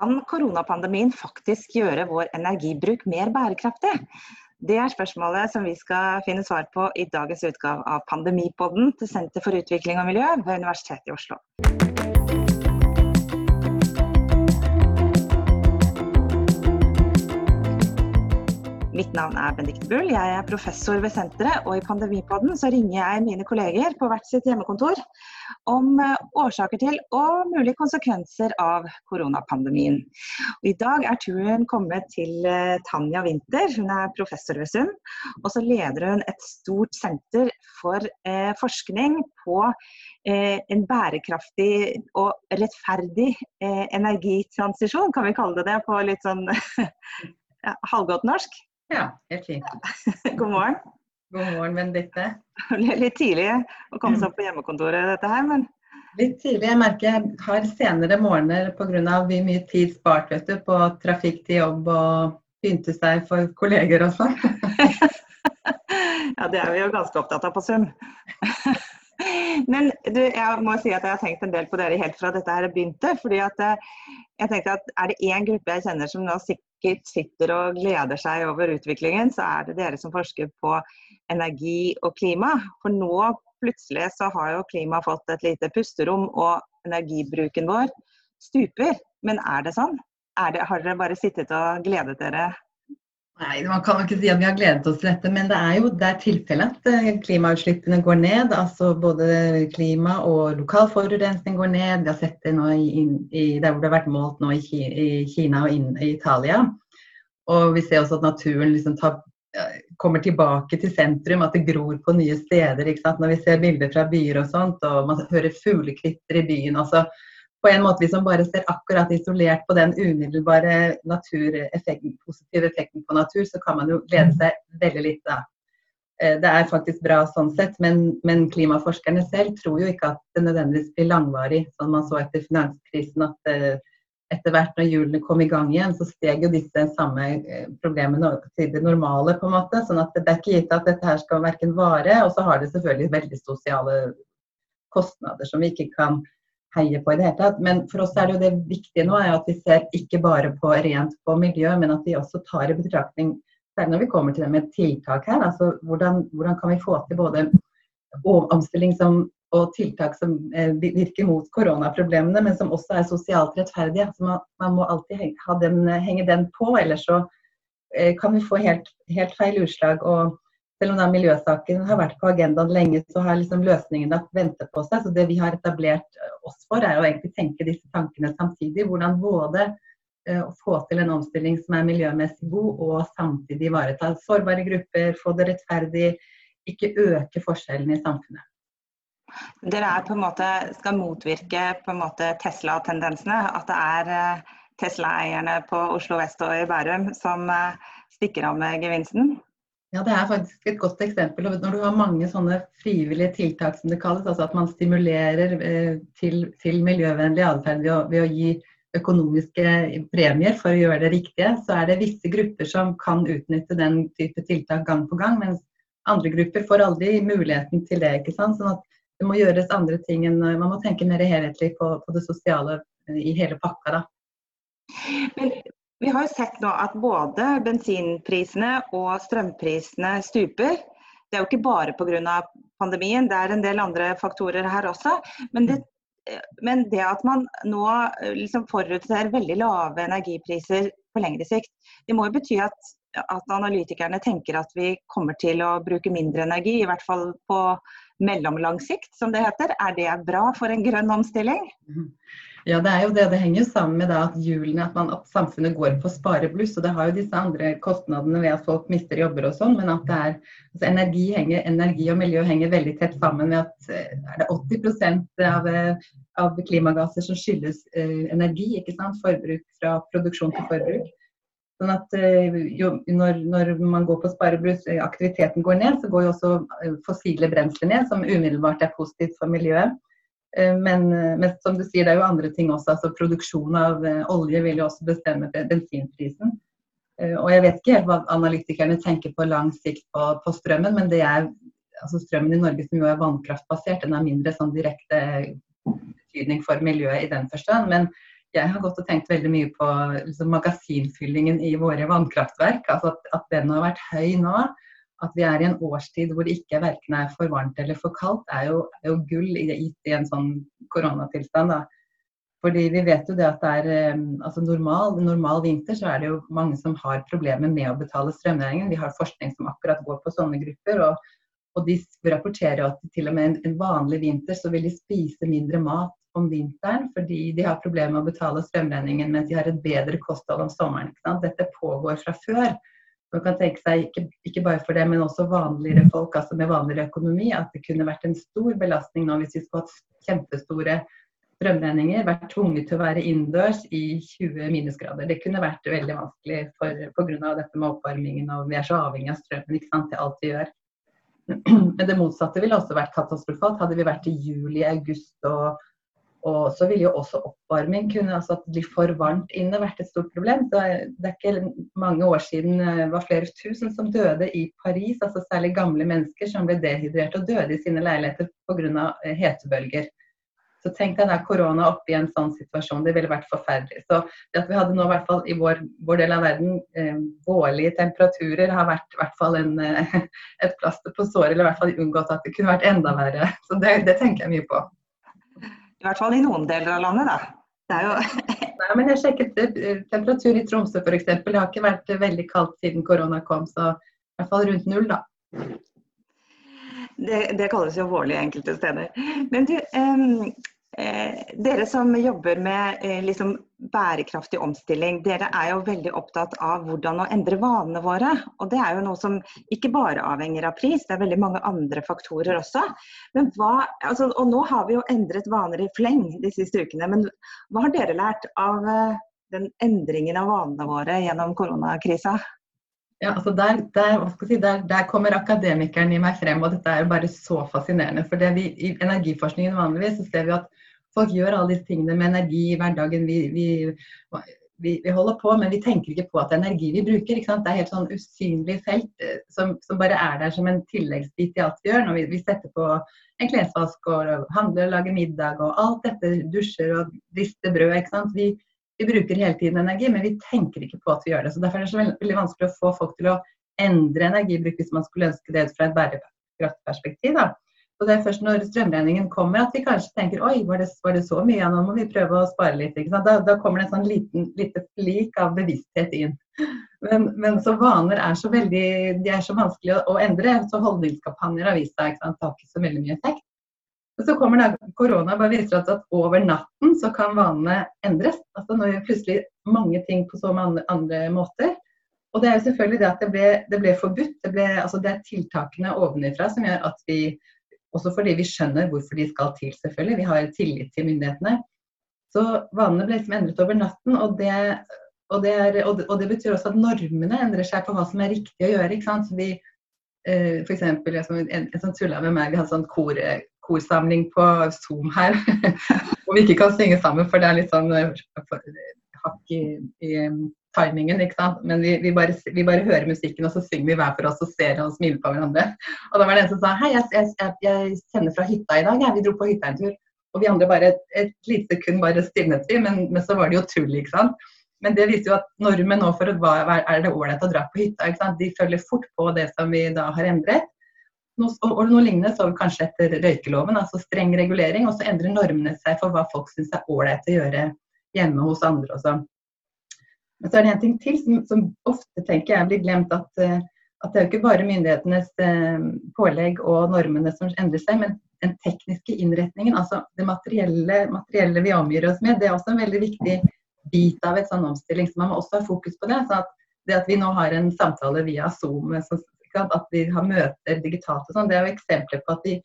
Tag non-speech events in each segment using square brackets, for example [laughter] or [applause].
Kan koronapandemien faktisk gjøre vår energibruk mer bærekraftig? Det er spørsmålet som vi skal finne svar på i dagens utgave av Pandemipodden til Senter for utvikling og miljø ved Universitetet i Oslo. Mitt navn er Benedicte Bull, jeg er professor ved senteret, og i Pandemipodden så ringer jeg mine kolleger på hvert sitt hjemmekontor om eh, årsaker til og mulige konsekvenser av koronapandemien. Og I dag er turen kommet til eh, Tanja Winther, hun er professor ved Sund. Og så leder hun et stort senter for eh, forskning på eh, en bærekraftig og rettferdig eh, energitransisjon, kan vi kalle det det på litt sånn [laughs] ja, halvgodt norsk? Ja, helt fint. [laughs] God morgen. God morgen, Benedicte. [laughs] Litt tidlig å komme seg opp på hjemmekontoret, dette her, men Litt tidlig. Jeg merker jeg har senere morgener pga. mye tid spart vet du, på trafikk til jobb og pynte seg for kolleger og sånn. [laughs] ja, det er vi jo ganske opptatt av på Sum. Men du, jeg må si at jeg har tenkt en del på dere helt fra dette her begynte. fordi at eh, jeg tenkte at Er det én gruppe jeg kjenner som nå sikkert sitter og gleder seg over utviklingen, så er det dere som forsker på energi og klima. For nå plutselig så har jo klima fått et lite pusterom, og energibruken vår stuper. Men er det sånn? Er det, har dere bare sittet og gledet dere? Nei, Man kan jo ikke si at vi har gledet oss til dette, men det er jo det tilfellet at eh, klimautslippene går ned. altså Både klima og lokal forurensning går ned. Vi har sett det nå i, i, der hvor det har vært målt nå i, Kina og i Italia. Og vi ser også at naturen liksom tar kommer tilbake til sentrum, at det gror på nye steder. Når vi ser bilder fra byer og sånt, og man hører fuglekvitter i byen. altså på en måte man bare ser akkurat isolert på den umiddelbare natureffekten, positive effekten på natur, så kan man jo glede seg veldig litt da. Eh, det er faktisk bra sånn sett, men, men, klimaforskerne selv tror jo ikke at det nødvendigvis blir langvarig. Sånn man så etter finanskrisen at uh, etter hvert når hjulene kom i gang igjen, så steg jo disse samme eh, problemene til det normale. på en måte, sånn at Det er ikke gitt at dette her skal verken vare, og så har det selvfølgelig veldig sosiale kostnader som vi ikke kan heie på i det hele tatt. Men for oss er det jo det viktige nå er at vi ser ikke bare på rent på miljø, men at vi også tar i betraktning særlig når vi kommer til det med tiltak her. altså Hvordan, hvordan kan vi få til både omstilling som og tiltak som eh, virker mot koronaproblemene, men som også er sosialt rettferdige. Så man, man må alltid den, henge den på, ellers så eh, kan vi få helt, helt, feil utslag. Og selv om da miljøsaken har vært på agendaen lenge, så har liksom løsningene ventet på seg. Så det vi har etablert oss for, er å egentlig tenke disse tankene samtidig. Hvordan både uh, å få til en omstilling som er miljømessig god, og samtidig ivareta sårbare grupper, få det rettferdig, ikke øke forskjellene i samfunnet. Dere er på en måte, skal motvirke på en måte Tesla-tendensene. At det er eh, Tesla-eierne på Oslo vest og i Bærum som eh, stikker av med gevinsten? Ja, Det er faktisk et godt eksempel. Når du har mange sånne frivillige tiltak som det kalles, altså at man stimulerer eh, til, til miljøvennlig atferd ved, ved, å gi økonomiske premier for å gjøre det riktige, så er det visse grupper som kan utnytte den type tiltak gang på gang, mens andre grupper får aldri muligheten til det. ikke sant? Sånn at det må gjøres andre ting enn Man må tenke mer helhetlig på, på det sosiale eh, i hele pakka. da. Men vi har jo sett nå at både bensinprisene og strømprisene stuper. Det er jo ikke bare pga. pandemien, det er en del andre faktorer her også. Men det, men det at man nå eh, liksom forutser veldig lave energipriser på lengre sikt, det må jo bety at, at analytikerne tenker at vi kommer til å bruke mindre energi, i hvert fall på mellomlang sikt, som det heter. Er det bra for en grønn omstilling? Ja, det er jo det. Det henger jo sammen med at hjulene, at, at, samfunnet går på sparebluss. Og det har jo disse andre kostnadene ved at folk mister jobber og sånn. Men at det er, altså energi, henger, energi, og miljø henger veldig tett sammen med at eh, er det 80% av, av klimagasser som skyldes eh, energi. ikke sant? Forbruk fra produksjon til forbruk. Sånn at eh, jo, når, når, man går på sparebrus, eh, aktiviteten går ned, så går jo også eh, fossile brensler ned, som umiddelbart er positivt for miljøet. Men, men, som du sier, det er jo andre ting også. altså Produksjon av olje vil jo også bestemme bensinprisen. Og jeg vet ikke helt hva analytikerne tenker på lang sikt på, på strømmen, men det er altså strømmen i Norge som jo er vannkraftbasert, den har mindre sånn direkte betydning for miljøet i den forstand. Jeg har gått og tenkt veldig mye på liksom, magasinfyllingen i våre vannkraftverk. altså at, at, den har vært høy nå. At vi er i en årstid hvor det ikke verken er for varmt eller for kaldt, er jo, er jo gull i, i, en sånn koronatilstand. da. Fordi vi vet jo det at det er altså normal, normal vinter så er det jo mange som har problemer med å betale strømregningen. Vi har forskning som akkurat går på sånne grupper. og og de rapporterer at til og med en vanlig vinter så vil de spise mindre mat om vinteren fordi de har problemer med å betale strømregningen, mens de har et bedre kosthold om sommeren. Dette pågår fra før. Man kan tenke seg, ikke, ikke, bare for det, men også vanligere folk altså med vanligere økonomi, at det kunne vært en stor belastning nå hvis vi skulle hatt kjempestore strømregninger, vært tvunget til å være innendørs i 20 minusgrader. Det kunne vært veldig vanskelig pga. dette med oppvarmingen og vi er så avhengig av strømmen ikke sant, til alt vi gjør. Men det motsatte ville også vært katastrofalt. Hadde vi vært i juli, august og og så ville jo også oppvarming kunne, altså at det blir for varmt inne, vært et stort problem. Så det er ikke mange år siden det eh, var flere tusen som døde i Paris, altså særlig gamle mennesker som ble dehydrert og døde i sine leiligheter pga. Eh, hetebølger. Så tenk deg da korona oppe i en sånn situasjon, det ville vært forferdelig. Så det at vi hadde nå i hvert fall i vår, vår del av verden eh, vårlige temperaturer, har vært i hvert fall en, eh, [laughs] et plaster på såret, eller i hvert fall unngått at det kunne vært enda verre. Så det, det tenker jeg mye på. I hvert fall i noen deler av landet, da. Det er jo [laughs] Nei, men jeg sjekket eh, temperatur i Tromsø f.eks. Det har ikke vært veldig kaldt siden korona kom, så i hvert fall rundt null, da. Det, det kalles jo vårlig enkelte steder. Men du, Eh, dere som jobber med eh, liksom, bærekraftig omstilling, dere er jo veldig opptatt av hvordan å endre vanene våre. Og det er jo noe som ikke bare avhenger av pris, det er veldig mange andre faktorer også. Hva, altså, og nå har vi jo endret vaner i fleng de siste ukene, men hva har dere lært av eh, den endringen av vanene våre gjennom koronakrisa? Ja, altså der, der, si, der, der, kommer akademikeren i meg frem, og dette er jo bare så fascinerende. For vi, I energiforskningen vanligvis så ser vi at folk gjør alle disse tingene med energi i hverdagen. Vi, vi, vi, holder på, men vi tenker ikke på at det er energi vi bruker. Det er helt sånn usynlig felt eh, som, som, bare er der som en tilleggsbit i alt vi gjør. Når vi, setter på en klesvask og handler og lager middag og alt dette, dusjer og rister brød. ikke sant? Vi, vi bruker hele tiden energi, men vi tenker ikke på at vi gjør det. Så Derfor er det så veldig vanskelig å få folk til å endre energibruk hvis man skulle ønske det ut fra et bærekraftperspektiv. Da. Og Det er først når strømregningen kommer at vi kanskje tenker oi, var det, var det så mye, ja, nå må vi prøve å spare litt. Da, da, kommer det en sånn liten, lite flik av bevissthet inn. Men, men, så vaner er så veldig, de er så vanskelig å, å endre. Så holdningskampanjer har vist seg ikke sant, har ikke så veldig mye effekt. Og så kommer da korona og viser at, at over natten så kan vanene endres. Altså Nå gjør plutselig mange ting på så mange andre måter. Og det er jo selvfølgelig det at det ble, det ble forbudt. Det, ble, altså det er tiltakene ovenifra som gjør at vi Også fordi vi skjønner hvorfor de skal til, selvfølgelig. Vi har tillit til myndighetene. Så vanene ble liksom endret over natten. Og det, og det, er, og og det betyr også at normene endrer seg på hva som er riktig å gjøre. ikke sant? Så vi, eh, for eksempel, en, en som tulla med meg, vi hadde sånn kor, korsamling på Zoom her. [laughs] hvor vi ikke kan synge sammen, for det er litt sånn eh, hakk i, i timingen. ikke sant? Men vi, vi, bare, vi, bare, hører musikken, og så synger vi hver for oss og ser og smiler på hverandre. Og da var det en som sa hei, jeg, jeg, jeg sender fra hytta i dag, jeg. vi dro på hytta en tur. Og vi andre bare et, et lite sekund bare stivnet vi, men, men, så var det jo tull, ikke sant. Men det viser jo at normen nå for hva er det ålreit å dra på hytta, ikke sant? de følger fort på det som vi da har endret. Noe, og noe lignende så kanskje etter røykeloven, altså streng regulering. Og så endrer normene seg for hva folk syns er ålreit å gjøre hjemme hos andre også. Men så er det en ting til som, som ofte tenker jeg blir glemt. At, eh, at, det er jo ikke bare myndighetenes eh, pålegg og normene som endrer seg, men den tekniske innretningen, altså det materielle, materielle vi omgir oss med, det er også en veldig viktig bit av et sånn omstilling. Så man må også ha fokus på det. så at det at vi nå har en samtale via Zoom som at vi har møter digitalt og sånn. Det er jo eksempler på at vi,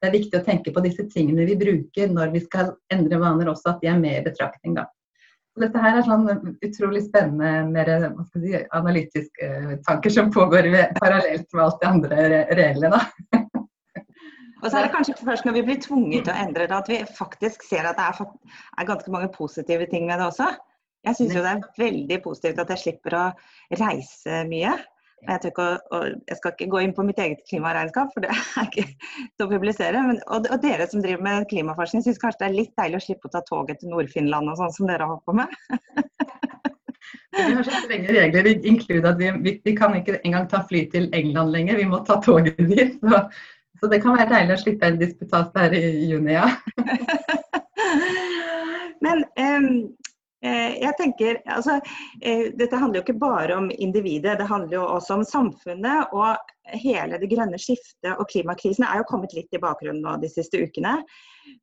det er viktig å tenke på disse tingene vi bruker når vi skal endre vaner også, at de er med i betraktning. da. Dette her er sånn utrolig spennende, mer si, analytiske uh, tanker som pågår parallelt med alt det andre re da. Og så er det kanskje først når vi blir tvunget til å endre det, at vi faktisk ser at det er, er ganske mange positive ting med det også. Jeg syns jo det er veldig positivt at jeg slipper å reise mye. Jeg, ikke, jeg, skal ikke gå inn på mitt eget klimaregnskap, for det er ikke til å publisere. Men, og, og, dere som driver med klimaforskning, syns kanskje det er litt deilig å slippe å ta toget til Nord-Finland og sånn som dere har holdt på med? [laughs] vi har så strenge regler, inkludert at vi, vi, vi, kan ikke engang ta fly til England lenger. Vi må ta toget dit. Så, så det kan være deilig å slippe en disputas der i juni, ja. [laughs] Men um, jeg tenker, altså, eh, Dette handler jo ikke bare om individet, det handler jo også om samfunnet. og Hele det grønne skiftet og klimakrisen er jo kommet litt i bakgrunnen nå de siste ukene.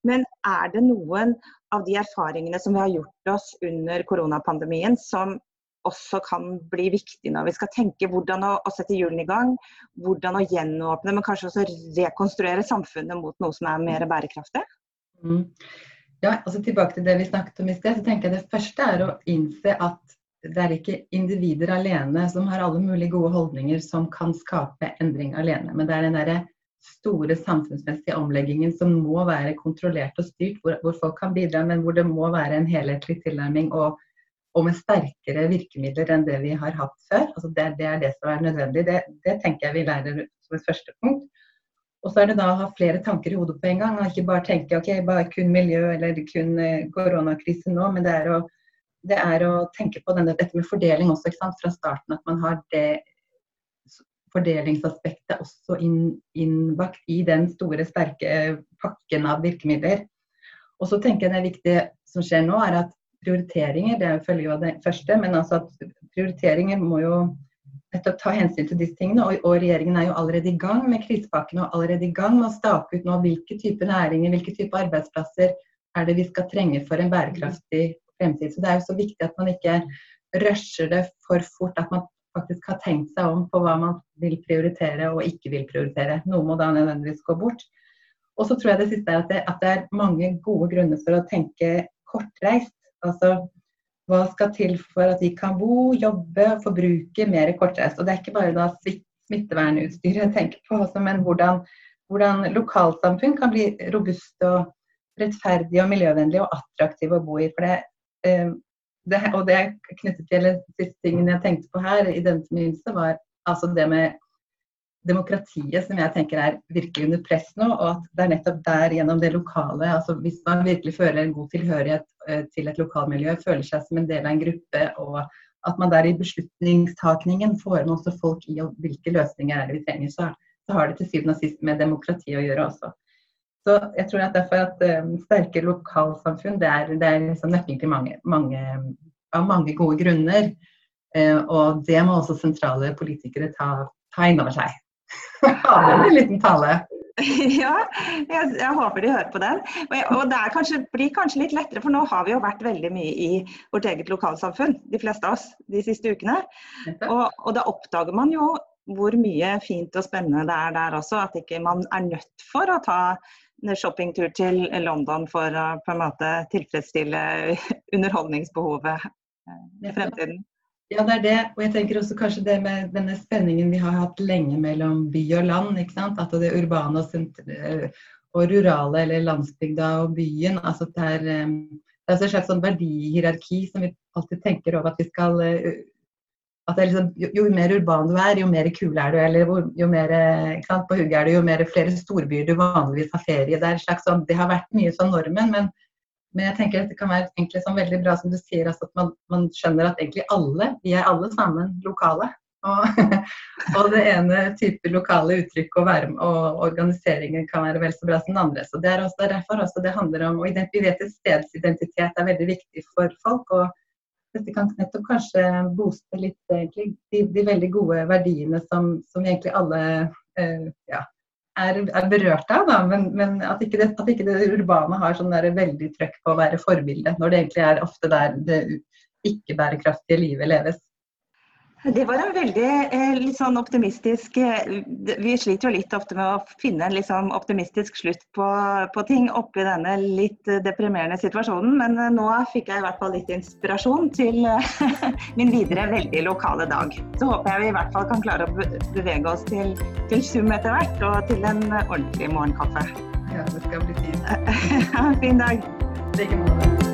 Men er det noen av de erfaringene som vi har gjort oss under koronapandemien som også kan bli viktig når vi skal tenke hvordan å, å sette hjulene i gang, hvordan å gjenåpne, men kanskje også rekonstruere samfunnet mot noe som er mer bærekraftig? Mm. Ja, altså Tilbake til det vi snakket om i sted. så tenker jeg Det første er å innse at det er ikke individer alene som har alle mulige gode holdninger som kan skape endring alene. Men det er den der store samfunnsmessige omleggingen som må være kontrollert og styrt, hvor, hvor folk kan bidra, men hvor det må være en helhetlig tilnærming og, og med sterkere virkemidler enn det vi har hatt før. Altså det, det er det som er nødvendig. Det, det tenker jeg vi lærer som et første punkt. Og så er det da å ha flere tanker i hodet på en gang, og ikke bare tenke ok, bare kun miljø eller kun koronakrisen koronakrise nå, men det er å, det er å tenke på denne, dette med fordeling også ikke sant, fra starten. At man har det fordelingsaspektet også inn, innbakt i den store, sterke pakken av virkemidler. Og så tenker jeg det viktige som skjer nå, er at prioriteringer, det følger jo av det første, men altså at prioriteringer må jo nettopp ta hensyn til disse tingene. Og, og, regjeringen er jo allerede i gang med krisepakkene og allerede i gang med å stake ut nå hvilke type næringer, hvilke type arbeidsplasser er det vi skal trenge for en bærekraftig fremtid. Så det er jo så viktig at man ikke rusher det for fort. At man faktisk har tenkt seg om på hva man vil prioritere og ikke vil prioritere. Noe må da nødvendigvis gå bort. Og så tror jeg det siste er at det, at det er mange gode grunner for å tenke kortreist. Altså hva skal til for at de kan bo, jobbe og forbruke mer kortreist. Og det er ikke bare da smittevernutstyret jeg tenker på, også, men hvordan, hvordan, lokalsamfunn kan bli robuste og rettferdige og miljøvennlige og attraktive å bo i. For det, eh, det, og det er knyttet til siste tingen jeg tenkte på her i denne forbindelse, var altså det med demokratiet som jeg tenker er virkelig under press nå. Og at det er nettopp der gjennom det lokale, altså hvis man virkelig føler en god tilhørighet eh, til et lokalmiljø, føler seg som en del av en gruppe, og at man der i beslutningstakningen får med også folk i hvilke løsninger er det vi trenger, så, så har det til syvende og sist med demokrati å gjøre også. Så jeg tror at derfor at um, sterke lokalsamfunn det er, det er liksom nøkkelen til mange, mange, av mange gode grunner. Uh, og det må også sentrale politikere ta, ta inn over seg. [laughs] Hadde en liten tale. [laughs] Ja, jeg, jeg, håper de hører på den. Og, og det kanskje, blir kanskje litt lettere, for nå har vi jo vært veldig mye i vårt eget lokalsamfunn, de fleste av oss, de siste ukene. Og, og da oppdager man jo hvor mye fint og spennende det er der også. At ikke man er nødt for å ta en shoppingtur til London for å på en måte tilfredsstille [laughs] underholdningsbehovet eh, i fremtiden. Ja, det er det. Og jeg tenker også kanskje det med denne spenningen vi har hatt lenge mellom by og land. ikke sant? At det urbane og, eh, og rurale, eller landsbygda og byen. altså Det er, eh, det er et slags sånn verdihierarki som vi alltid tenker over at vi skal eh, at liksom, jo, jo, mer urban du er, jo mer kul er du. Eller jo mer sant, på hugget er du, jo mer flere storbyer du vanligvis har ferie. Det, er slags sånn, det har vært mye sånn normen, men men jeg tenker at det kan være egentlig sånn veldig bra som du sier, altså at man, man, skjønner at egentlig alle, vi er alle sammen lokale. Og, [laughs] og det ene type lokale uttrykk og, være, og organiseringen kan være vel så bra som den andre. Så Det er også derfor også det handler om, og Vi vet at stedsidentitet er veldig viktig for folk. og dette kan nettopp kanskje booste litt egentlig, de, de, veldig gode verdiene som, som egentlig alle eh, ja, er, er berørt av. Da. Men, men at, ikke det, at, ikke det, urbane har sånn veldig trøkk på å være forbilde, når det egentlig er ofte der det ikke-bærekraftige livet leves. Det var en veldig eh, litt sånn optimistisk eh, Vi sliter jo litt ofte med å finne en litt sånn optimistisk slutt på, på, ting oppi denne litt deprimerende situasjonen. Men eh, nå fikk jeg i hvert fall litt inspirasjon til [laughs] min videre veldig lokale dag. Så håper jeg vi i hvert fall kan klare å bevege oss til, til Zoom etter hvert, og til en ordentlig morgenkaffe. Ja, det skal bli fint. [laughs] fin dag. like måte.